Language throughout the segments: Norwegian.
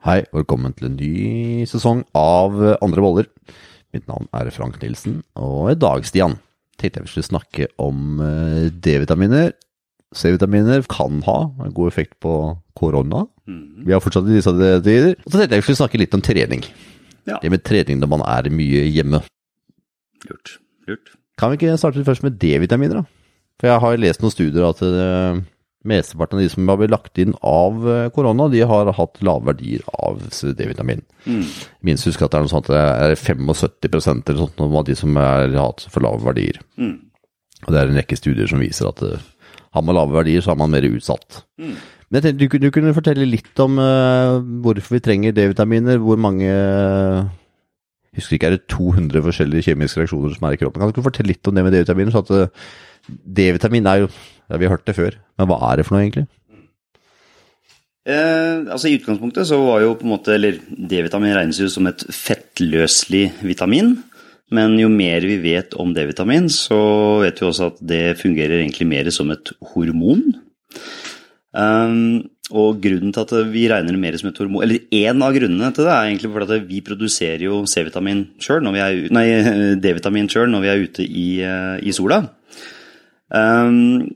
Hei, og velkommen til en ny sesong av Andre boller. Mitt navn er Frank Nilsen, og i dag, Stian, tenkte jeg vi skulle snakke om eh, D-vitaminer. C-vitaminer kan ha en god effekt på korona. Vi har fortsatt i disse tider. Og så tenkte jeg vi skulle snakke litt om trening. Ja. Det med trening når man er mye hjemme. Lurt. Lurt. Kan vi ikke starte først med D-vitaminer, da? For jeg har lest noen studier at uh, mesteparten av de som har blitt lagt inn av eh, korona, de har hatt lave verdier av D-vitamin. Minst husk at det er noe sånt at det er 75 eller sånt av de som har hatt for lave verdier. Og det er en rekke studier som viser at eh, har man lave verdier, så er man mer utsatt. Men jeg tenkte du, du kunne fortelle litt om uh, hvorfor vi trenger D-vitaminer, hvor mange uh, Husker ikke, er det 200 forskjellige kjemiske reaksjoner som er i kroppen? Kan du fortelle litt om det med D-vitaminer? så at D-vitamin er jo ja, Vi har hørt det før, men hva er det for noe egentlig? Eh, altså I utgangspunktet så var jo på en måte Eller D-vitamin regnes jo som et fettløselig vitamin. Men jo mer vi vet om D-vitamin, så vet vi også at det fungerer egentlig mer som et hormon. Um, og grunnen til at vi regner det mer som et hormon Eller én av grunnene til det er egentlig fordi at vi produserer jo D-vitamin sjøl når vi er ute i, eh, i sola. Um,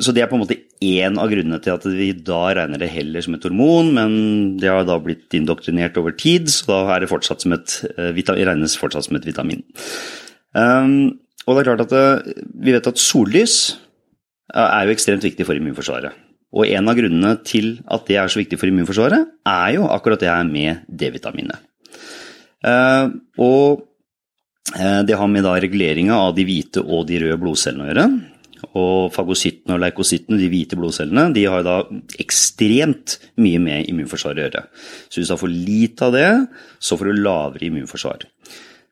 så det er på en måte én av grunnene til at vi da regner det heller som et hormon, men det har da blitt indoktrinert over tid, så da er det fortsatt som et, eh, regnes fortsatt som et vitamin. Um, og det er klart at det, vi vet at sollys eh, er jo ekstremt viktig for immunforsvaret. Og en av grunnene til at det er så viktig for immunforsvaret, er jo akkurat det her med D-vitaminet. Uh, og eh, det har med da reguleringa av de hvite og de røde blodcellene å gjøre. Og fagocyttene og leukocyttene, de hvite blodcellene, de har da ekstremt mye med immunforsvaret å gjøre. Så hvis du har for lite av det, så får du lavere immunforsvar.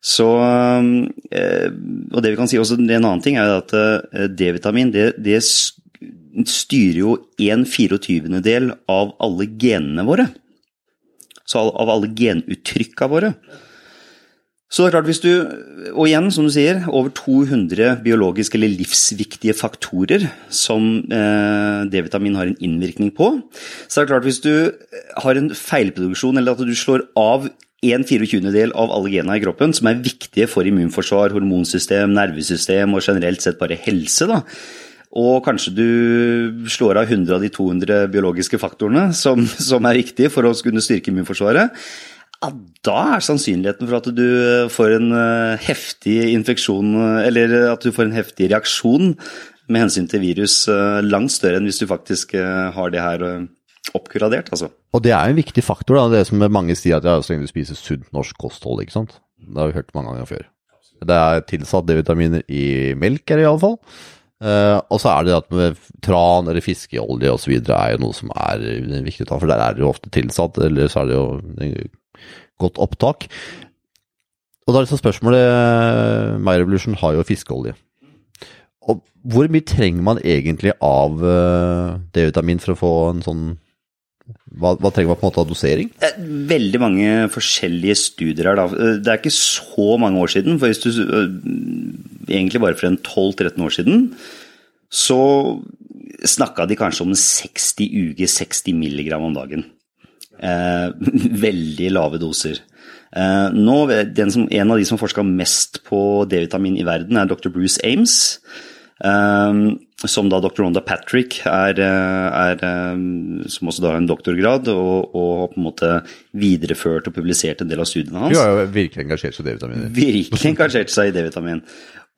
Så, eh, og det vi kan si også, En annen ting er at eh, D-vitamin det, det styrer jo en 24-del av alle genene våre. Så av, alle genuttrykka våre. Så det er klart hvis du, Og igjen, som du sier, over 200 biologiske eller livsviktige faktorer som eh, D-vitamin har en innvirkning på. Så det er klart hvis du har en feilproduksjon, eller at du slår av en 24-del av alle gena i kroppen, som er viktige for immunforsvar, hormonsystem, nervesystem og generelt sett bare helse, da. Og kanskje du slår av 100 av de 200 biologiske faktorene som, som er viktige for å kunne styrke immunforsvaret da er sannsynligheten for at du får en eh, heftig infeksjon, eh, eller at du får en heftig reaksjon med hensyn til virus, eh, langt større enn hvis du faktisk eh, har det her eh, oppgradert, altså. Og det er jo en viktig faktor, da, det som mange sier at ja, så lenge du spiser sunt norsk kosthold, ikke sant. Det har vi hørt mange ganger før. Det er tilsatt D-vitaminer i melk, er det iallfall. Uh, og så er det at med tran eller fiskeolje osv. er jo noe som er viktig å ta, for der er det jo ofte tilsatt, eller så er det jo eh, godt opptak. Og da er liksom spørsmålet eh, My har jo fiskeolje. Og hvor mye trenger man egentlig av eh, D-vitamin for å få en sånn hva, hva trenger man på en måte av dosering? Er Veldig mange forskjellige studier her, da. Det er ikke så mange år siden, for hvis du Egentlig bare for en 12-13 år siden, så snakka de kanskje om 60 uker, 60 milligram om dagen. Eh, veldig lave doser. Eh, nå, den som, en av de som forska mest på D-vitamin i verden, er dr. Bruce Ames. eh, som da dr. Ronda Patrick er, er som også da har en doktorgrad, og, og på en måte videreført og publisert en del av studiene hans Du har jo virkelig engasjert seg i D-vitamin. virkelig engasjert seg i D-vitamin.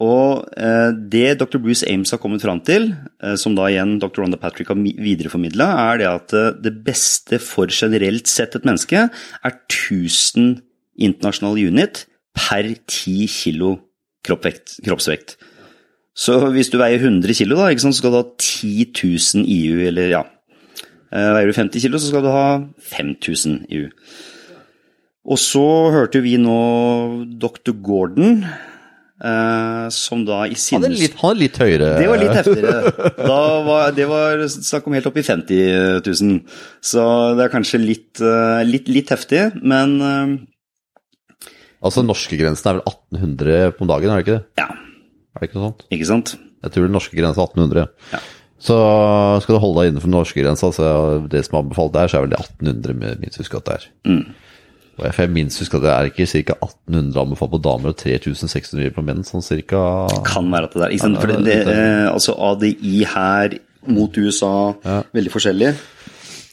Og eh, det dr. Bruce Ames har kommet fram til, eh, som da igjen dr. Ronda Patrick har mi- videreformidla, er det at eh, det beste for generelt sett et menneske er 1000 internasjonale unit per 10 kilo kroppvekt, kroppsvekt. Så hvis du veier 100 kilo, da, så skal du ha 10 000 IU, eller ja Veier du 50 kilo, så skal du ha 5000 IU. Og så hørte vi nå dr. Gordon, eh, som da i Han sine er litt, han er litt høyere. Det var litt heftigere. Var, det var snakk om helt opp i 50 000. Så det er kanskje litt, eh, litt, litt heftig, men eh, Altså norskegrensen er vel 1800 på dagen, er det ikke det? ja, Er det ikke noe sånt? ikke sant? Jeg tror den norske grensen er 1800. Ja. Så skal du holde deg innenfor norskegrensa, så det som er anbefalt der, så er vel det 1800 med minst husk at det er. Og jeg- jeg minst husker at det er ikke ca. 1800 anbefalt på damer og 3600 på menn, sånn cirka. Kan være at det er. Ikke sant? For det, det, eh, altså ADI her mot USA, veldig forskjellig.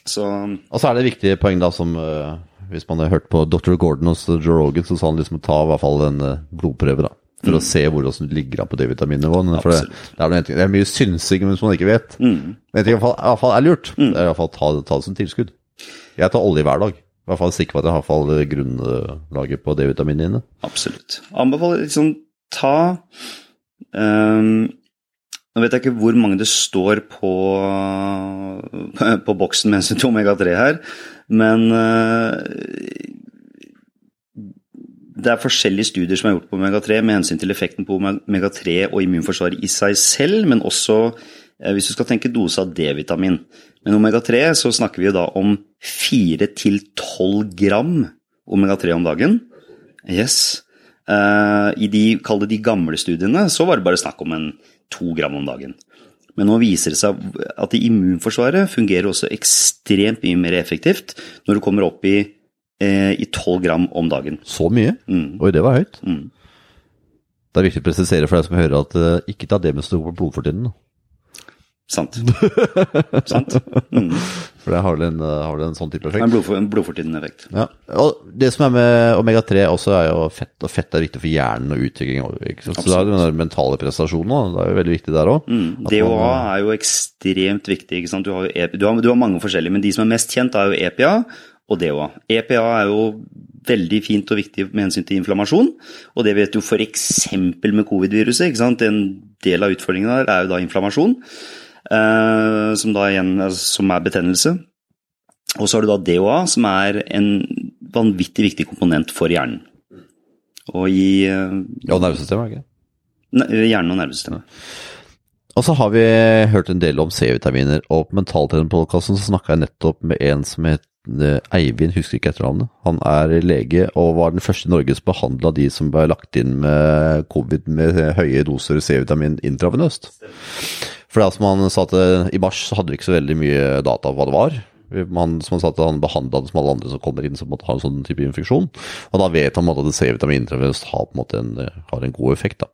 Så Og så er det et viktig poeng da som eh, Hvis man har hørt på Dr. Gordon hos Joe Rogan, så sa han liksom ta i hvert fall en eh, blodprøve, da. For å se hvordan du ligger an på D-vitaminnivået. For det, det, er noe- det er mye synsing hvis man ikke vet. Men jeg tenker i hvert fall, er lurt. Det er i hvert fall ta, ta det som tilskudd. Jeg tar olje hver dag. I hvert fall sikker på at jeg har fall grunnlaget på D-vitaminene inne. absolutt. Anbefaler liksom ta um, Nå vet jeg ikke hvor mange det står på, på boksen med hensyn til omega-3 her, men uh, det er forskjellige studier som er gjort på omega-3 med hensyn til effekten på omega-3 og immunforsvaret i seg selv, men også eh, hvis du skal tenke dose av D-vitamin. Men omega-3 så snakker vi jo da om 4-12 gram omega-3 om dagen. Yes. Eh, I de, kall det de gamle studiene, så var det bare snakk om en 2 gram om dagen. Men nå viser det seg at immunforsvaret fungerer også ekstremt mye mer effektivt når du kommer opp i, eh, i 12 gram om dagen. Så mye? Mm. Oi, det var høyt. Mm. Det er viktig å presisere for deg som hører at eh, ikke ta det med stor blodfortynnende. Sant. Sant. Mm. For det har vel en, eh, en sånn type effekt. er en blodfor, en blodfortynnende effekt. Ja, og Det som er med omega-3 også, er jo fett, og fett er viktig for hjernen og utvikling. Så er det den mentale prestasjonen også, det er jo veldig viktig der òg. Mm. DHA er jo ekstremt viktig. ikke sant? Du har, EP, du, har, du har mange forskjellige, men de som er mest kjent, er jo EPA og DHA. EPA er jo veldig fint og viktig med hensyn til inflammasjon, og det vet du f.eks. med covid-viruset. En del av utfordringen der er jo da inflammasjon, som da igjen er- som er betennelse. Og så har du da DHA, som er en vanvittig viktig komponent for hjernen. Og i eh, Ja, og nervesystemet, er det ikke? ne- hjernen og nervesystemet. Og så har vi hørt en del om C-vitaminer, og på Mentaltrenerpodkasten så snakka jeg nettopp med en som het eh, Eivind, husker ikke etternavnet. Han er lege og var den første i Norge som behandla de som ble lagt inn med covid med høye doser C-vitamin intravenøst. For det som han sa at eh, i mars så hadde vi ikke så veldig mye data på hva det var. Man, som han sa til, han behandla det som alle andre som kommer inn som har en sånn type infeksjon. Og da vet han at C-vitamin intravenøst har, en, har en god effekt. da.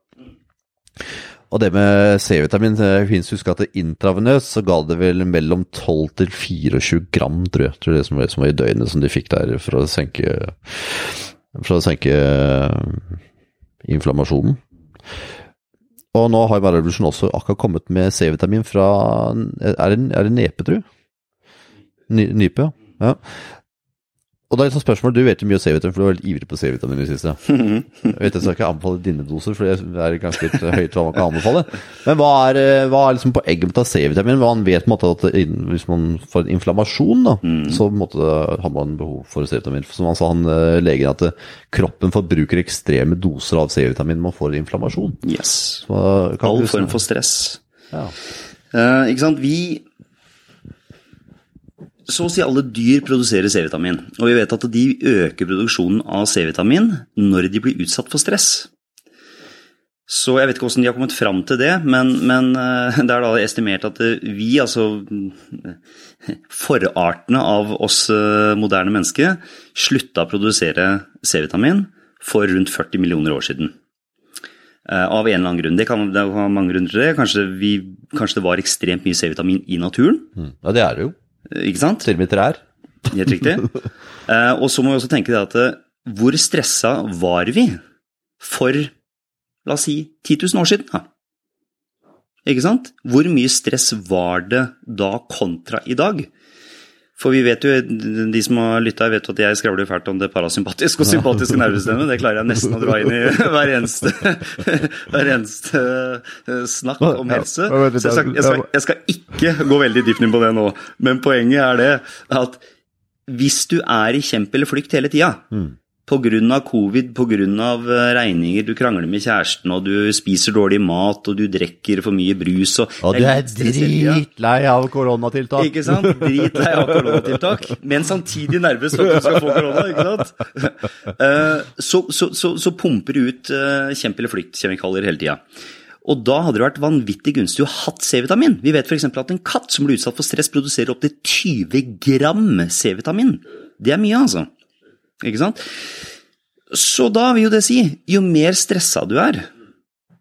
Og det med C-vitamin det finnes husk at intravenøst så ga det vel mellom 12 til 24 gram, tror jeg. Tror jeg det som var, som var i døgnet som de fikk der for å senke For å senke eh, inflammasjonen. Og nå har Revolution også akkurat kommet med C-vitamin fra Er det, er det nepe, jeg? Ny, nype, ja. Og da er et sånt spørsmål, Du vet jo mye om C-vitamin, for du var veldig ivrig på C-vitamin i det siste. Jeg vet jeg skal ikke anbefale dine doser, for det er ganske litt høyt hva man kan anbefale. Men hva er, eh, hva er liksom poenget med å ta C-vitamin? Man vet på en måte at hvis man får en inflammasjon, da, så på en måte har man behov for C-vitamin. Som han sa, han eh, legen, at eh, kroppen forbruker ekstreme doser av C-vitamin man får inflammasjon. Yes. Så, All form for stress. ja. Uh, ikke sant? Vi Så å si alle dyr produserer C-vitamin. Og vi vet at de øker produksjonen av C-vitamin når de blir utsatt for stress. Så jeg vet ikke hvordan de har kommet fram til det, men, men eh, det er da estimert at eh, vi, altså forartene av oss eh, moderne mennesker, slutta å produsere C-vitamin for rundt 40 millioner år siden. Av en eller annen grunn. Det kan være mange grunner til det. Kanskje, vi, kanskje det var ekstremt mye C-vitamin i naturen. Mm. ja, det er det jo. Ikke sant? Til og med trær. Helt riktig. Eh, og så må vi også tenke det at eh, hvor stressa var vi for, la oss si, 10 000 år siden? Da? Ikke sant? Hvor mye stress var det da kontra i dag? For vi vet jo, de som har lytta, vet at jeg skravler fælt om det parasympatiske og sympatiske nervesystemet. Det klarer jeg nesten å dra inn i hver eneste, hver eneste eh, snakk om helse. Så jeg skal, jeg, skal, jeg skal ikke gå veldig dypt inn på det nå, men poenget er det at hvis du er i kjemp eller flykt hele tida, av covid, av eh, regninger, du krangler med kjæresten, og du spiser dårlig mat, og du drikker for mye brus og Og du er dritlei av koronatiltak. Ikke sant? Dritlei av koronatiltak, men samtidig nervøs for at du skal få korona. ikke sant? Eh, Så, så, så, så pumper du ut eh, kjempe- eller flykt-kjemikalier hele tida. Og da hadde det vært vanvittig gunstig å ha hatt C-vitamin. Vi vet f.eks. at en katt som blir utsatt for stress, produserer opptil 20 gram C-vitamin. Det er mye, altså. Ikke sant? Så da vil jo det si, jo mer stressa du er,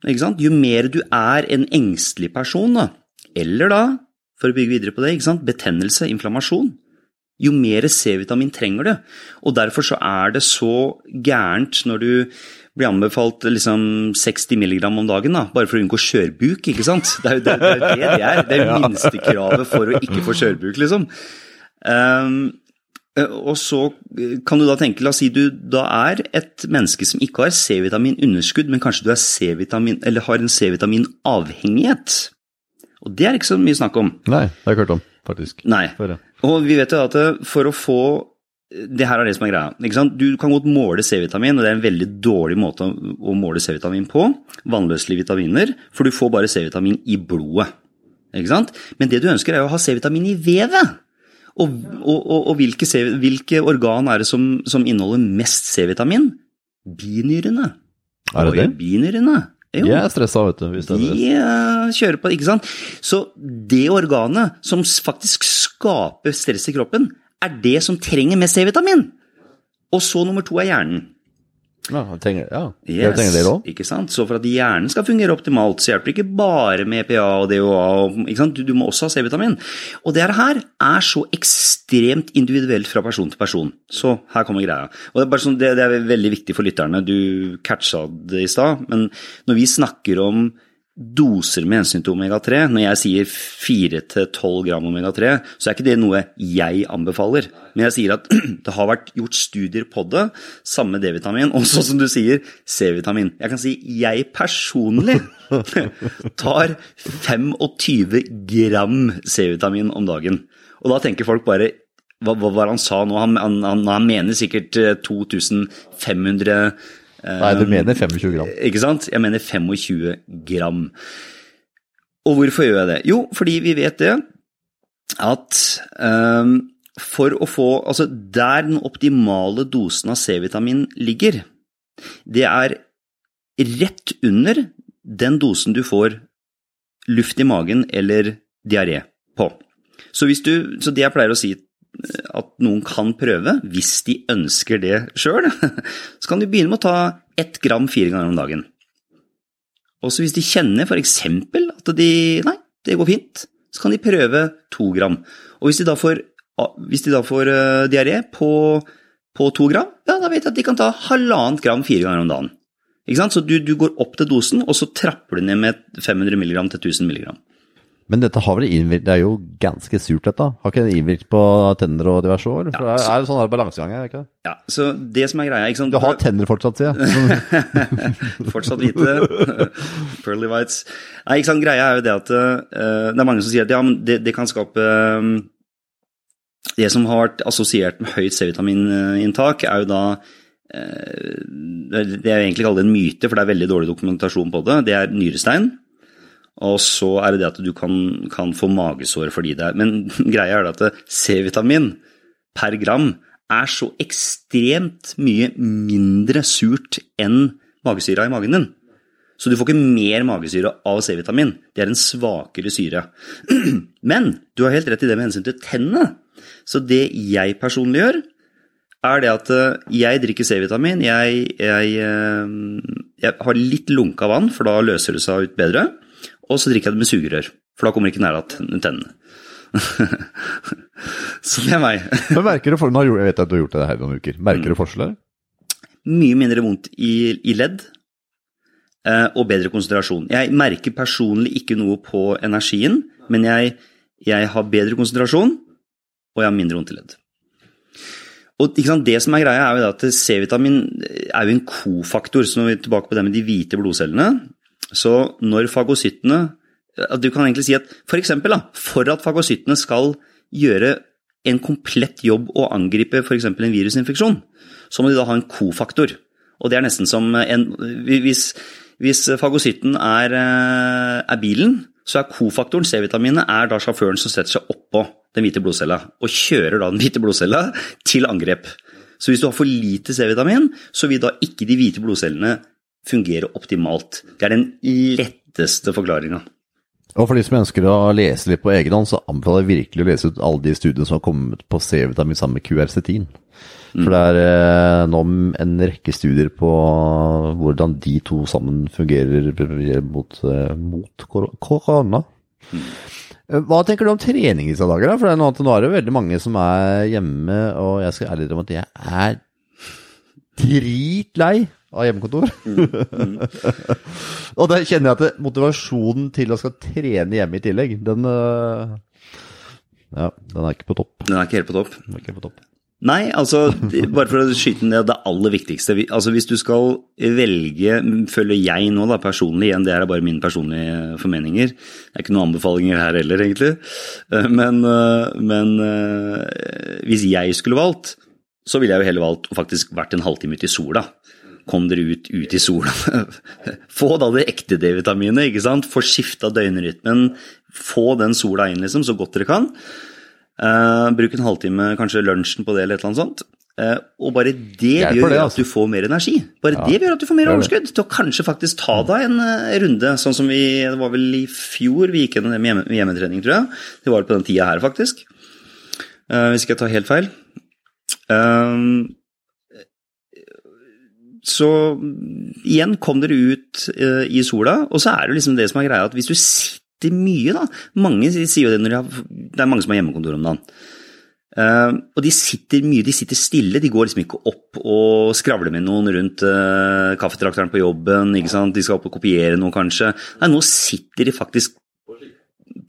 ikke sant? jo mer du er en engstelig person, da, eller da, for å bygge videre på det, ikke sant? betennelse, inflammasjon, jo mer C-vitamin trenger du. Og derfor så er det så gærent når du blir anbefalt liksom 60 mg om dagen, da, bare for å unngå skjørbuk, ikke sant. Det er jo det det, er det, det er. Det er minstekravet for å ikke få skjørbuk, liksom. Um, og så kan du da tenke, la oss si du da er et menneske som ikke har C-vitaminunderskudd, men kanskje du C-vitamin, eller har en C-vitaminavhengighet. Og det er ikke så mye snakk om. Nei, det har jeg hørt om, faktisk. Nei. Og vi vet jo at for å få det her er det som er greia. Du kan godt måle C-vitamin, og det er en veldig dårlig måte å måle C-vitamin på. Vannløselige vitaminer, for du får bare C-vitamin i blodet. Men det du ønsker, er å ha C-vitamin i vevet. Og, og, og, og hvilke, hvilke, organ er det som, som inneholder mest C-vitamin? Binyrene. Er det det? Binyrene. Jo. De er stressa, vet du. Hvis det er de uh, kjører på, ikke sant. Så det organet som faktisk skaper stress i kroppen, er det som trenger mest C-vitamin. Og så nummer to er hjernen. Ja, trenger, ja. Yes, trenger det òg. Ikke sant? Så for at hjernen skal fungere optimalt, så hjelper det ikke bare med EPA og DHA. Og, ikke sant? Du, du må også ha C-vitamin. Og det her er så ekstremt individuelt fra person til person. Så her kommer greia. Og Det er, sånn, det, det er veldig viktig for lytterne. Du catcha det i stad. Men når vi snakker om doser med hensyn til omega-3. Når jeg sier 4-12 gram omega-3, så er ikke det noe jeg anbefaler. Men jeg sier at det har vært gjort studier på det, samme D-vitamin, og sånn som du sier, C-vitamin. Jeg kan si jeg personlig tar 25 gram C-vitamin om dagen. Og da tenker folk bare hva, hva var han sa nå? Han, han, han mener sikkert 2500 Nei, du mener 25 gram. Ikke sant? Jeg mener 25 gram. Og hvorfor gjør jeg det? Jo, fordi vi vet det at um, for å få Altså, der den optimale dosen av C-vitamin ligger, det er rett under den dosen du får luft i magen eller diaré på. Så, hvis du, så det jeg pleier å si at noen kan prøve, hvis de ønsker det sjøl, så kan de begynne med å ta ett gram fire ganger om dagen. Også hvis de kjenner f.eks. at de Nei, det går fint. Så kan de prøve to gram. Og hvis de da får, hvis de da får uh, diaré på, på, to gram, ja, da vet jeg at de kan ta halvannet gram fire ganger om dagen. Så du, du går opp til dosen, og så trapper du ned med 500 mg til 1000 mg. Men dette har vel innvirket, det er jo ganske surt dette. Har ikke det innvirket på tenner og diverse år? For ja, så, er jo sånn balansegang her, ikke det? Ja, så det som er greia ikke sant? Du har tenner fortsatt, sier jeg. fortsatt hvite. Pearly whites. Nei, ikke sant, greia er jo det at uh, det er mange som sier at ja, men det, det kan skape um, Det som har vært assosiert med høyt C-vitamininntak, er jo da uh, Det jeg egentlig kaller en myte, for det er veldig dårlig dokumentasjon på det. Det er nyrestein. Og så er det det at du kan, kan få magesår fordi det er Men greia er at C-vitamin per gram er så ekstremt mye mindre surt enn magesyra i magen din. Så du får ikke mer magesyre av C-vitamin. Det er en svakere syre. Men du har helt rett i det med hensyn til tennene. Så det jeg personlig gjør, er det at eh, jeg drikker C-vitamin. Jeg, jeg, eh, jeg, har litt lunka vann, for da løser det seg ut bedre. Og så drikker jeg det med sugerør, for da kommer det ikke nær tennene. så det er meg. Men merker du for, Jeg vet at du har gjort det her noen uker. Merker mm. du forskjeller? Mye mindre vondt i, i ledd eh, og bedre konsentrasjon. Jeg merker personlig ikke noe på energien, men jeg, jeg har bedre konsentrasjon, og jeg har mindre vondt i ledd. Og Det som er greia, er jo at C-vitamin er jo en kofaktor. Så nå er vi tilbake på det med de hvite blodcellene. Så når fagocyttene Du kan egentlig si at for eksempel, da, for at fagocyttene skal gjøre en komplett jobb og angripe f.eks. en virusinfeksjon, så må de da ha en kofaktor. Og det er nesten som en Hvis, hvis fagocytten er, eh, er, bilen, så er kofaktoren, C-vitaminet, er da sjåføren som setter seg oppå den hvite blodcella og kjører da den hvite blodcella til angrep. Så hvis du har for lite C-vitamin, så vil da ikke de hvite blodcellene fungere optimalt. Det er den letteste forklaringa. Og for de som ønsker å lese litt på egen hånd, så anbefaler jeg virkelig å lese ut alle de studiene som har kommet på C-vitamin sammen med QRC10. For det er eh, nå en rekke studier på hvordan de to sammen fungerer mot, eh, mot korona. Eh, Hva tenker du om trening disse dager? da? For det er nå, nå er det veldig mange som er hjemme, og jeg skal ærlig innrømme at jeg er dritlei av hjemmekontor. og da kjenner jeg at motivasjonen til å skal trene hjemme i tillegg, den øh, Ja, den er ikke på topp. Den er ikke helt på topp. Den er ikke på topp. Nei, altså, bare for å skyte ned det aller viktigste. Altså, Hvis du skal velge, føler jeg nå da, personlig, igjen det er bare mine personlige formeninger, det er ikke noen anbefalinger her heller, egentlig, Eh, men, eh, men eh, hvis jeg skulle valgt, så ville jeg jo heller valgt å faktisk vært en halvtime ute i sola. Kom dere ut, ut i sola. Få da det ekte D-vitaminet, ikke sant. Få skifta døgnrytmen. Få den sola inn, liksom, så godt dere kan. Uh, bruk en halvtime, kanskje lunsjen på det, eller et eller annet sånt. Uh, og bare det det gjør det, at altså. du får mer energi. Bare det gjør at du får mer overskudd til å kanskje faktisk ta deg en uh, runde, sånn som vi Det var vel i fjor vi gikk gjennom det med hjemme, med hjemmetrening, tror jeg. Det var på den tida her, faktisk. Hvis ikke jeg tar helt feil. Eh, så igjen, kom dere ut uh, i sola, og så er det liksom det som er greia, at hvis du sitter mye, da Mange sier jo det når de har Det er mange som har hjemmekontor om dagen. Uh, og de sitter mye, de sitter stille, de går liksom ikke opp og skravler med noen rundt uh, kaffetrakteren på jobben, ikke sant, de skal opp og kopiere noe kanskje. Nei, nå sitter de faktisk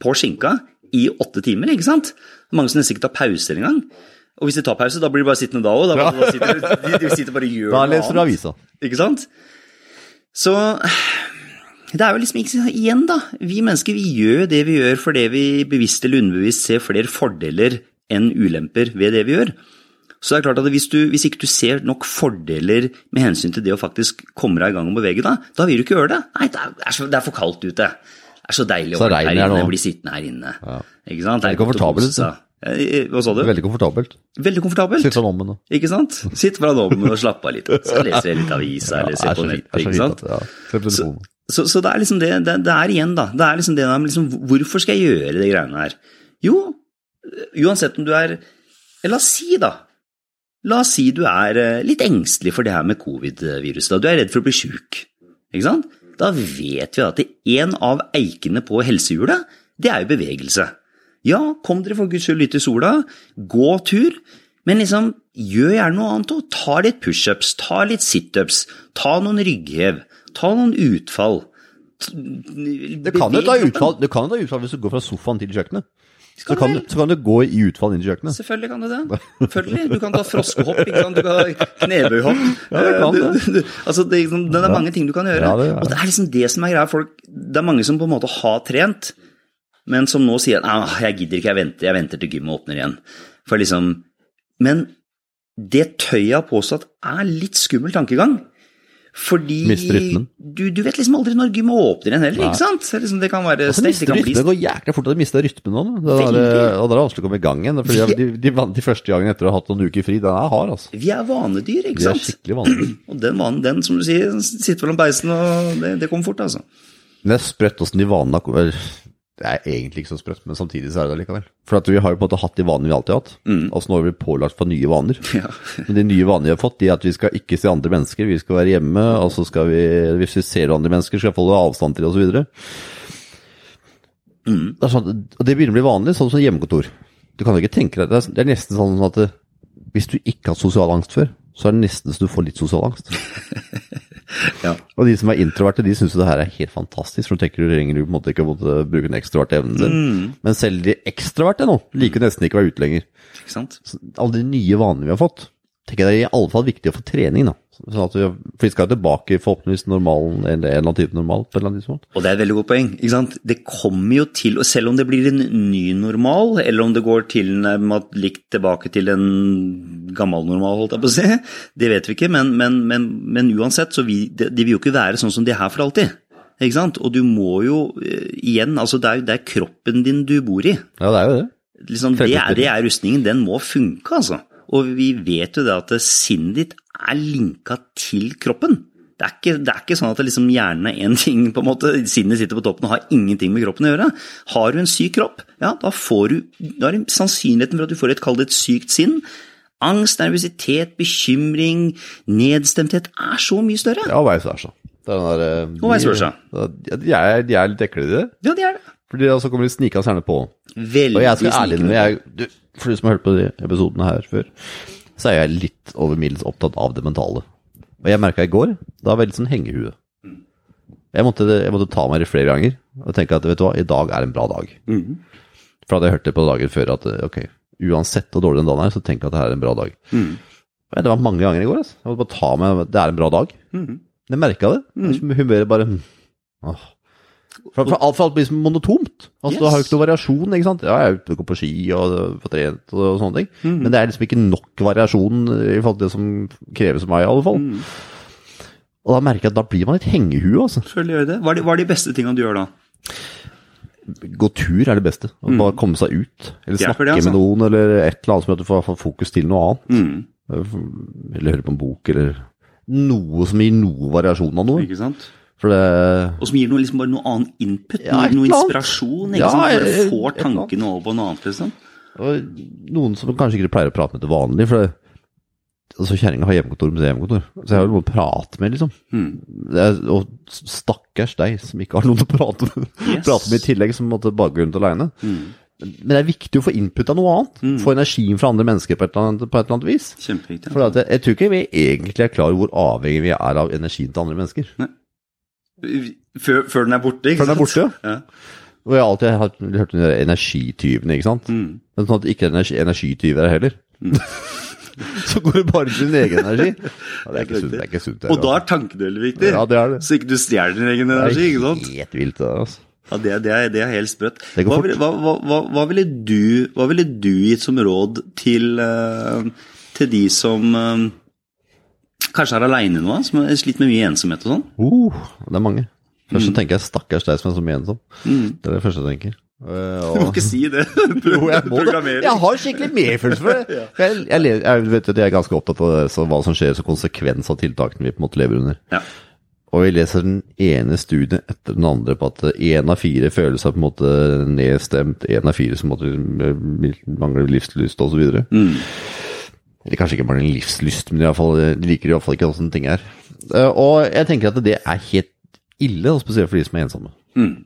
på skinka i åtte timer, ikke sant. Mange som nesten ikke tar pauser engang. Og hvis de tar pause, da blir de bare sittende da òg. Da, da sitter, de, de sitter bare og gjør noe annet. Da leser du avisa. Ikke sant? Så det er jo liksom ikke Igjen, da. Vi mennesker vi gjør det vi gjør fordi vi bevisst eller underbevisst ser flere fordeler enn ulemper ved det vi gjør. Så det er klart at hvis, du, hvis ikke du ser nok fordeler med hensyn til det å faktisk komme deg i gang og bevege deg, da vil du ikke gjøre det. Nei, det er, så, det er for kaldt ute. Det er så deilig å være her inne, bli sittende her inne. Ja. Ikke sant? Det er det er komfortabelt, Hva sa du? Veldig komfortabelt. Veldig komfortabelt. Sitt fra om med. Ikke sant? Sitt fra dommen og slapp av litt. Så leser jeg litt aviser, eller ser er på nettet. så ikke sant? Ja. Se. Så, så det er liksom det, det, det er igjen, da. Det er liksom det der med liksom, Hvorfor skal jeg gjøre de greiene her? Jo, uansett om du er La oss si, da. La oss si du er eh, litt engstelig for det her med covid-viruset. Du er redd for å bli sjuk. Ikke sant? Da vet vi at det en av eikene på helsehjulet, det er jo bevegelse. Ja, kom dere for guds skyld ut i sola, gå tur, men liksom gjør gjerne noe annet òg. Ta litt pushups, ta litt situps, ta noen rygghev, ta noen utfall. Det kan jo ta utfall, det kan ta utfall hvis du går fra sofaen til kjøkkenet. Så kan, du, så kan du gå i utfall inn i kjøkkenet. Selvfølgelig kan du det. Selvfølgelig. Du kan ta froskehopp, ikke sant? du kan ha knebøyhopp. Ja, det kan Du- det. du- Altså, det, liksom- det er mange ting du kan gjøre. Ja, det ja. Og det er liksom det som er greia. Folk, det er mange som på en måte har trent, men som nå sier at «Ah, jeg gidder ikke, jeg venter, jeg venter til gymmet åpner igjen. For liksom, men det tøyet har påstått er litt skummel tankegang. Fordi du, du vet liksom aldri når gymmet åpner igjen heller, Nei. ikke sant? Så liksom det kan være Altså, stengt, det kan bli det går jækla fort at de mister rytmen nå. Det er, og da er det vanskelig å komme i gang igjen. Fordi de, de, de, de første gangene etter å ha hatt noen uker fri, den er hard, altså. Vi er vanedyr, ikke sant? Vi er skikkelig vanedyr. Og den vanen, den som du sier, sitter mellom beisen, og det, det kommer fort, altså. Men det er sprøtt åssen de vanene Det er egentlig ikke så sprøtt, men samtidig så er det det likevel. For at vi har jo på en måte hatt de vanene vi alltid har hatt. Og så nå har vi pålagt for nye vaner. Ja. Men de nye vanene vi har fått, de er at vi skal ikke se andre mennesker, vi skal være hjemme, og så skal vi, hvis vi ser andre mennesker, skal vi holde avstand til osv. Mm. Det er sånn, og det begynner å bli vanlig, sånn som hjemmekontor. Du kan jo ikke tenke deg, det er, er nesten sånn at det, hvis du ikke har hatt sosial angst før, så er det nesten så du får litt sosial angst. Ja. Og de som er introverte, de syns jo det her er helt fantastisk, for du tenker du trenger du på en måte ikke å bruke den ekstroverte evnen din. Men selv de ekstroverte nå liker nesten ikke å være ute lenger. Ikke sant? Så alle de nye vanene vi har fått, tenker jeg det er i alle fall viktig å få trening, da. Sånn at vi, for vi skal tilbake forhåpentligvis normalen, eller en eller annen type normal på et eller annet tidspunkt. Og det er et veldig godt poeng. ikke sant? Det kommer jo til, og selv om det blir en ny normal, eller om det går tilnærmet likt tilbake til en gammel normal, holdt jeg på å si, det vet vi ikke, men, men, men, men uansett, så vi, det, det vil jo ikke være sånn som det er for alltid. Ikke sant? Og du må jo, eh, igjen, altså det er, det er kroppen din du bor i. Ja, det er jo det. Liksom, det, er, det er rustningen, den må funke, altså. Og vi vet jo det at sinnet ditt er linka til kroppen. Det er ikke, det er ikke sånn at liksom hjernen er én ting, på en måte. Sinnet sitter på toppen og har ingenting med kroppen å gjøre. Har du en syk kropp, ja, da får du Da er sannsynligheten for at du får et, kall det et sykt sinn. Angst, nervøsitet, bekymring, nedstemthet er så mye større. Ja, og vice versa. Det er den der, eh, Og vice versa. De, de, er, de er litt ekle, de. der. Ja, de er det. Fordi da så kommer de snikende gjerne på. Veldig Og jeg skal ærlig innrømme, for du som har hørt på de episodene her før, så er jeg litt over middels opptatt av det mentale. Og jeg merka i går, da var jeg litt sånn hengehue. Jeg måtte, jeg måtte ta meg i flere ganger og tenke at vet du hva, i dag er en bra dag. Mm. For hadde jeg hørt det på dager før at ok, uansett hvor dårlig den dagen er, så tenk at det her er en bra dag. Mm. Det var mange ganger i går. Altså. Jeg måtte bare ta meg Det er en bra dag. Mm. Jeg merka det. Humøret bare åh. For, for alt, for alt blir monotont. Altså, Du har jo ikke noe variasjon. ikke sant? Ja, jeg går på ski og får trent og sånne ting. Mm. Men det er liksom ikke nok variasjon i forhold til det som kreves av meg, i alle fall. Mm. Og da merker jeg at da blir man litt hengehue, altså. Selvfølgelig gjør det. Hva er de, hva er de beste tingene du gjør da? Gå tur er det beste. Mm. Bare komme seg ut. Eller snakke det, altså. med noen, eller et eller annet som gjør at du får fokus til noe annet. Mhm. Eller høre på en bok, eller noe som gir noe variasjon av noe. Ikke sant? Det Og som gir noe, liksom bare noe annen input, Ja, noe, noe inspirasjon. Ikke Ja, sant? Bare får tankene over på noe annet. Liksom. Og noen som kanskje ikke pleier å prate med til vanlig, for det, altså kjerringa har hjemmekontor med hjemmekontor, så jeg har jo noen å prate med, liksom. Mm. Er, og stakkars deg som ikke har noen å prate med, Yes. prate med i tillegg, som måtte bare gå rundt aleine. Mm. Men det er viktig å få input av noe annet. Få energien fra andre mennesker på et eller annet, på et eller annet vis. Kjempeviktig. For jeg, jeg tror ikke vi egentlig er klar over hvor avhengig vi er av energien til andre mennesker. Før, før den er borte, ikke Før den er borte, Ja. Og jeg har alltid hørt, hørt om de der energityvene, ikke sant? Mm. Men sånn at det ikke er energi, energityver her heller. så går det bare til din egen energi. Ja, det er ikke sunt. Det er ikke sunt Og da er tankene veldig viktig. Ja, det er det. Så ikke du stjeler din egen energi. ikke sant? Det er helt vilt, det der, altså. Ja, det, det, er, det er helt sprøtt. Hva, hva, hva, hva, hva, ville du, hva ville du gitt som råd til, eh, til de som eh, kanskje er aleine nå, som har slitt med mye ensomhet og sånn? Uh, det er mange. Først Mm. tenker jeg stakkars deg som er så mye ensom. Det er det første jeg tenker. Eh, Du må ikke si det. Jo, jeg må det. Jeg har skikkelig medfølelse for det. Jeg, jeg, jeg, vet at jeg er ganske opptatt av det, så hva som skjer som konsekvens av tiltakene vi på en måte lever under. Ja. Og vi leser den ene studien etter den andre på at én av fire føler seg på en måte nedstemt, én av fire som måtte, mangler livslyst osv. Mm. Eller kanskje ikke bare en livslyst, men i fall, de liker i hvert fall ikke åssen ting er. Eh, Og jeg tenker at det er helt ille, og spesielt for de som er ensomme. Mm.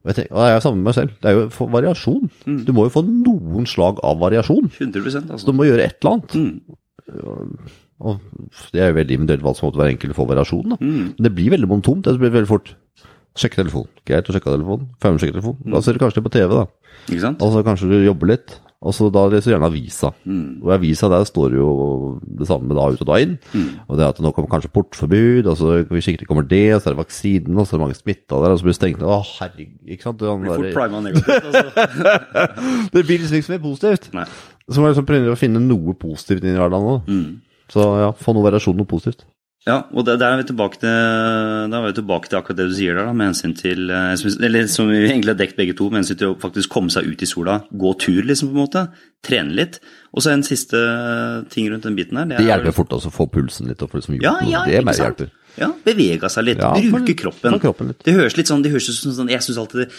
Og, jeg tenker, og jeg er sammen med meg selv. Det er jo variasjon. Mm. Du må jo få noen slag av variasjon. 100% altså. du må gjøre et eller annet. Mm. Og det er jo veldig individuelt hva som måtte være enkelt å få variasjon. Da. Mm. Men det blir veldig monotont. Det blir veldig fort. Sjekke telefon. Greit å sjekke telefonen. Fem sjekke telefonen. Da ser du kanskje det på TV, da. Ikke sant? Og så kanskje du jobber litt. Og så da leser du gjerne avisa. Mm. Og i avisa der står jo det samme da ut og da inn. Mm. Og det at nå kommer kanskje portforbud, og så hvis ikke det kommer det, og så er det vaksinen, og så er det mange smitta der, og så blir det stengt ned. Å, herregud. Ikke sant? Det, Blir fort prima negativt. Altså. det blir liksom ikke så positivt. Nei. Så må jeg liksom prøve å finne noe positivt inn i hverdagen nå. Mm. Så ja, få noe variasjon, noe positivt. Ja, og der, der er vi tilbake til, er vi tilbake til akkurat det du sier der, da, med hensyn til eh, Eller som vi egentlig har dekt begge to, med hensyn til å faktisk komme seg ut i sola. Gå tur, liksom, på en måte. Trene litt. Og så en siste ting rundt den biten her. Det hjelper fort også å få pulsen litt opp. Liksom, Ja, ja, det mer hjelper. Ja, bevega seg litt. Ja, bruke kroppen. kroppen litt. Det høres litt sånn, det høres ut som sånn Jeg syns alltid det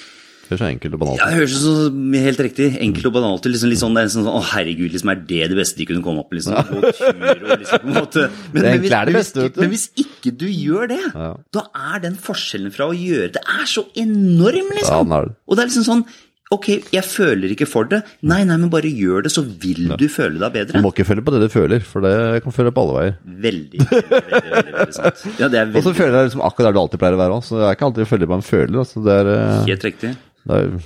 Det er så enkelt og banalt. ja, det høres så helt riktig. Enkelt og banalt. Liksom, litt sånn, er sånn, Å, herregud, liksom, er det det beste de kunne komme opp med? Liksom, tur og liksom, på en måte. Men, Det men, hvis, er det men, beste, hvis, vet du. men hvis ikke du gjør det, Ja. da er den forskjellen fra å gjøre det er så enorm, Ja, liksom. den er det. Og det er liksom sånn Ok, jeg føler ikke for det. Nei, nei, men bare gjør det, så vil du føle deg bedre. Du må ikke føle på det du føler, for det kan føle på alle veier. Veldig, veldig, veldig, veldig, sant. Ja, det er veldig. Og så føler jeg liksom akkurat der du alltid pleier å være òg, så det er ikke alltid å følge på en føler. Altså, det er, eh, helt riktig. Det er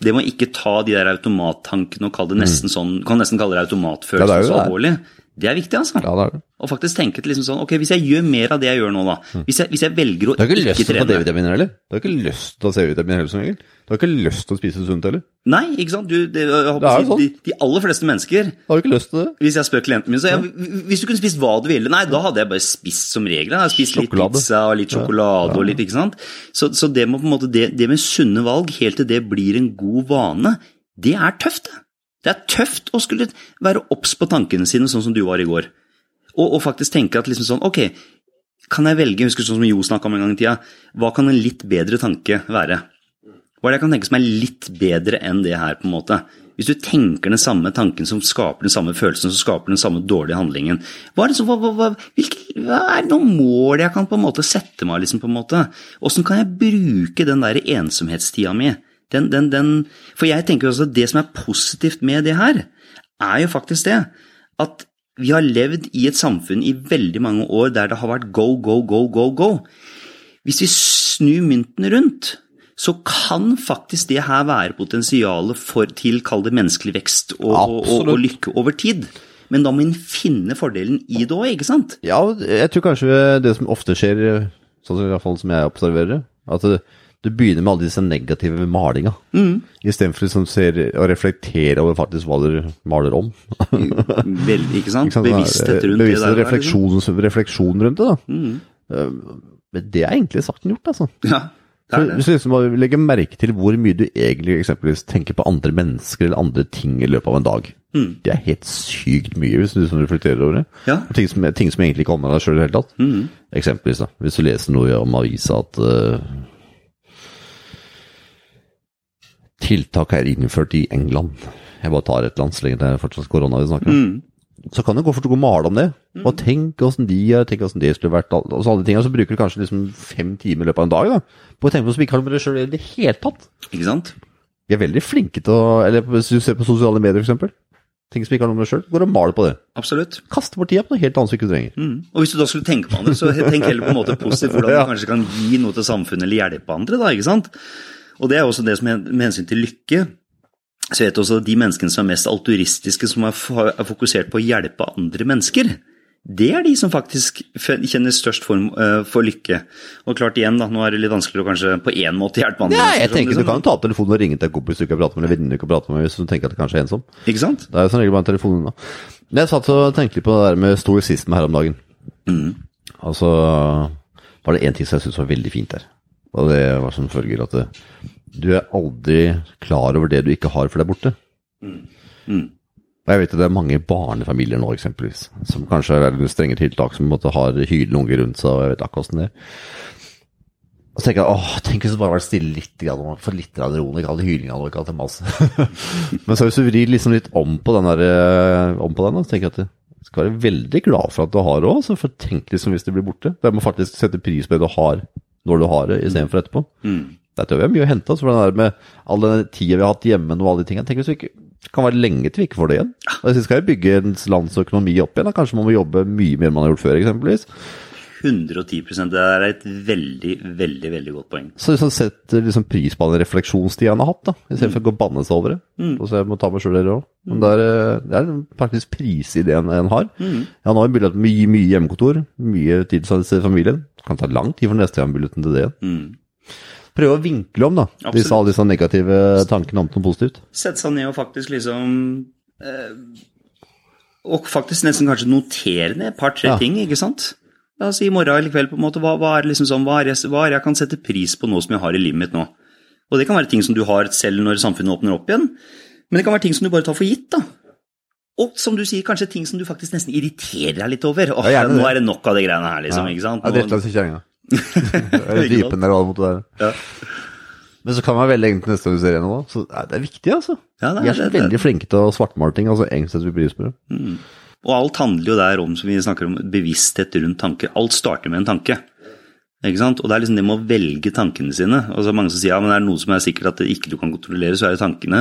Det må ikke ta de der automattankene og kalle det nesten sånn Kan nesten kalle det Ja, det automatfølelse er jo så alvorlig. Det er viktig, altså. Ja, det er det. Og faktisk tenke til liksom sånn Ok, hvis jeg gjør mer av det jeg gjør nå, da. Hvis jeg, hvis jeg velger å Du har ikke ikke, lyst til å ta D-vitaminer heller? Du har ikke lyst til å se C-vitaminer heller som regel? Du har ikke lyst til å spise sunt heller? Nei, ikke sant. Du, det, jeg håper Det er jo si, sånn. de, de aller fleste mennesker Har Du ikke lyst til det? hvis jeg spør klienten min, så jeg, Hvis du kunne spist hva du ville Nei, da hadde jeg bare spist som regel. Jeg hadde spist litt Sjokolade. pizza og litt sjokolade og litt, ikke sant. Så, så det, må måte, det, det med sunne valg, helt til det blir en god vane, det er tøft, det. Det er tøft å skulle være obs på tankene sine, sånn som du var i går. Og, og faktisk tenke at liksom sånn Ok, kan jeg velge, husker sånn som Jo snakka om en gang i tida, hva kan en litt bedre tanke være? Hva er det jeg kan tenke som er litt bedre enn det her, på en måte? Hvis du tenker den samme tanken som skaper den samme følelsen, som skaper den samme dårlige handlingen, hva er, det så, hva, hva, hvilke, hva er noen mål jeg kan på en måte sette meg, liksom, på en måte? Åssen kan jeg bruke den der ensomhetstida mi? Den, den, den, for jeg tenker også at det som er positivt med det her, er jo faktisk det at vi har levd i et samfunn i veldig mange år der det har vært go, go, go, go, go. Hvis vi snur mynten rundt, så kan faktisk det her være potensialet for til, kall det menneskelig vekst og, og, og, og lykke over tid. Men da må en finne fordelen i det òg, ikke sant? Ja, jeg tror kanskje det som ofte skjer, sånn i hvert fall som jeg observerer, at det, du begynner med alle disse negative malinga, mm. istedenfor liksom ser, å reflektere over faktisk hva du maler om. Veldig, ikke sant? Bevissthet rundt Bevissthet, det der. Refleksjon, liksom. refleksjon rundt det, da. Mm. Men det er egentlig sagt enn gjort, altså. Ja. Hvis du liksom legger merke til hvor mye du egentlig eksempelvis tenker på andre mennesker eller andre ting i løpet av en dag. Mm. Det er helt sykt mye, hvis du liksom reflekterer over det. Ja. Ting, som, ting som egentlig ikke kommer deg sjøl i det hele tatt. Mm. Eksempelvis, da, hvis du leser noe om avisa at uh, tiltak er innført i England. Jeg bare tar et land så lenge det er fortsatt korona vi snakker om. Mm så kan det gå fort å gå og male om det. Mm. Og tenk åssen de er, tenk åssen det skulle vært. Og så alle tingene, så bruker du kanskje liksom fem timer i løpet av en dag da, på å tenke på som ikke har med det sjøl i det hele tatt. Ikke sant? Vi er veldig flinke til å Eller hvis du ser på sosiale medier, f.eks. Ting som ikke har noe med det sjøl. Går og maler på det. Absolutt. Kaste bort tida på noe helt annet som ikke du trenger. Mm. Og hvis du da skulle tenke på andre, så tenk heller på en måte positivt hvordan ja. kanskje kan gi noe til samfunnet eller hjelpe andre, da, ikke sant. Og det er også det som er med hensyn til lykke så vet du også de menneskene som er mest altruistiske, som er fokusert på å hjelpe andre mennesker, det er de som faktisk kjenner størst form eh, for lykke. Og klart igjen, da, nå er det litt vanskeligere å kanskje på én måte hjelpe andre. Ja, jeg sånn, tenker liksom. Du kan ta opp telefonen og ringe til en kompis du ikke har pratet med, eller venninne du ikke har pratet med hvis du tenker at du kanskje er ensom. Ikke sant? Det er jo som regel bare en telefon unna. Jeg satt og tenkte litt på det der med stoisisme her om dagen. Mm. Altså var det én ting som jeg syntes var veldig fint der. Og det var som følger at du er aldri klar over det du ikke har, for det er borte. Mm. Mm. Jeg vet at det er mange barnefamilier nå, eksempelvis, som kanskje er veldig strenge tiltak, som måtte ha hylende unger rundt seg, og jeg vet akkurat hvordan det er. Og så tenker jeg åh, tenk hvis det bare var stille litt, grann, for litt ro, ikke all hylinga og ikke alt det maset. Men så hvis du vrir liksom litt om på den, der, eh, om på den så tenker jeg at du skal være veldig glad for at du har òg, for tenk liksom hvis det blir borte. Du må faktisk sette pris på det du har, når du har det, istedenfor etterpå. Mm. Tror jeg vi har mye å hente. Altså, for den der med all den tida vi har hatt hjemme og alle de tingene. Tenk hvis vi ikke det kan være lenge til vi ikke får det igjen. Og Hvis vi skal bygge ens lands økonomi opp igjen, da kanskje man må jobbe mye mer enn man har gjort før, eksempelvis. 110% Det er et veldig, veldig veldig godt poeng. Så liksom setter liksom pris på den refleksjonstida han har hatt, da, istedenfor mm. å gå og banne seg over det. Mm. Og så jeg må ta meg sjøl der òg. Men mm. det er, det er faktisk prisideen en har. Mm. Han har jo mulighet mye, mye hjemmekontor, mye tid til familien. Det kan ta lang tid for neste gang muligheten til det. Mm prøve å vinkle om da, disse, alle disse negative tankene om noe positivt. Sette seg ned og faktisk liksom eh, Og faktisk nesten kanskje notere ned et par-tre ja. ting, ikke sant? La oss si i morgen eller kveld, på en måte, hva, hva er liksom sånn, hva er, jeg, hva er jeg kan sette pris på nå som jeg har i livet mitt nå? Og det kan være ting som du har selv når samfunnet åpner opp igjen, men det kan være ting som du bare tar for gitt, da. Og som du sier, kanskje ting som du faktisk nesten irriterer deg litt over. Åh, ja, nå er det nok av de greiene her, liksom. Ja. ikke sant? Nå, Det er kjerringa. Dypen der mot det der. Ja. Men så kan man velge egentlig neste gang du ser gjennom òg. Så det er viktig, altså. Ja, det er, Vi er så det, veldig flinke til å svartmale ting. altså Egentlig setter vi pris på det. Mm. Og alt handler jo der om, som vi snakker om, bevissthet rundt tanker. Alt starter med en tanke. Ikke sant? Og det er liksom det med å velge tankene sine. Og så er mange som sier ja, men er det noe som er sikkert at det ikke du kan kontrollere, så er det tankene.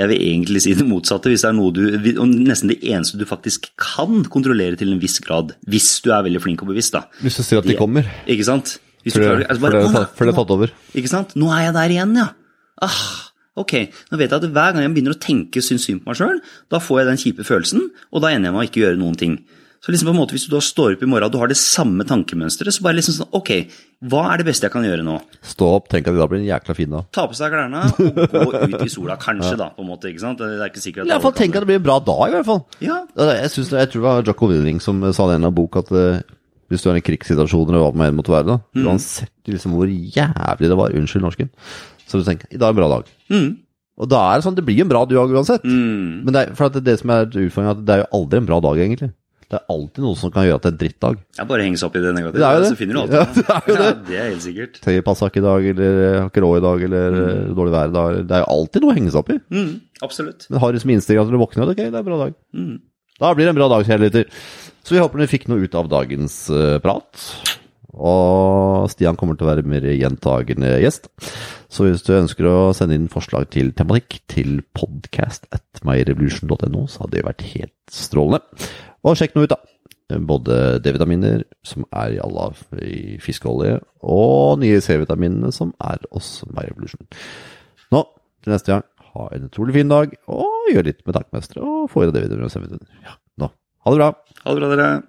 Jeg vil egentlig si det motsatte. Hvis det er noe du, og Nesten det eneste du faktisk kan kontrollere til en viss grad, hvis du er veldig flink og bevisst. da. Hvis du ser at de kommer. Ikke sant? Hvis for, det, altså bare, for, det, er tatt over. Ikke sant? Nå er jeg der igjen, ja. Ah, ok, nå vet jeg at hver gang jeg begynner å tenke syns synd på meg sjøl, da får jeg den kjipe følelsen, og da ender jeg med å ikke gjøre noen ting. Så liksom på en måte, Hvis du da står opp i morgen og du har det samme tankemønsteret, så bare liksom sånn Ok, hva er det beste jeg kan gjøre nå? Stå opp, tenk at det da blir en jækla fin dag. Ta på seg klærne og gå ut i sola. Kanskje, ja. da, på en måte. ikke sant? Det er ikke sikkert at I hvert fall tenk at det blir en bra dag, i hvert fall. Ja. Jeg, synes, jeg tror det var Jocko Willing som sa det i en av bok, at uh, hvis du er i krigssituasjoner og hva det måtte være, da, mm. uansett liksom hvor jævlig det var, unnskyld norsken, så du tenker i dag er en bra dag. Mm. Og da er det sånn, det blir en bra dag uansett. Mm. Men det er, for det, det som er utfordringen, at det er jo aldri en bra dag, egentlig. Det er alltid noe som kan gjøre at det er en drittdag. Ja, bare seg opp i det negative, Det er jo det. så finner du alt. Ja, det er jo det. Ja, det er helt sikkert. Tøyet passa ikke i dag, eller har ikke råd i dag, eller mm. dårlig vær i dag. Det er jo alltid noe å henge seg opp i. Mm, absolutt. Men har du som innstilling at du våkner, ok, det er en bra dag. Da blir det en bra dag, kjære lytter. Så vi håper dere fikk noe ut av dagens eh, prat. Og Stian kommer til å være mer gjentagende gjest. Så hvis du ønsker å sende inn forslag til tematikk til podcast at myrevolution.no, så hadde det vært helt strålende. Og sjekk noe ut, da. Både D-vitaminer, som er i alle i fiskeolje, og nye C-vitaminene, som er hos MyRevolution. Nå, til neste gang, ha en utrolig fin dag, og gjør litt med tankmestere, og få i deg D-vitaminer og C-vitaminer. Ja. Ha det bra. Ha det bra, dere.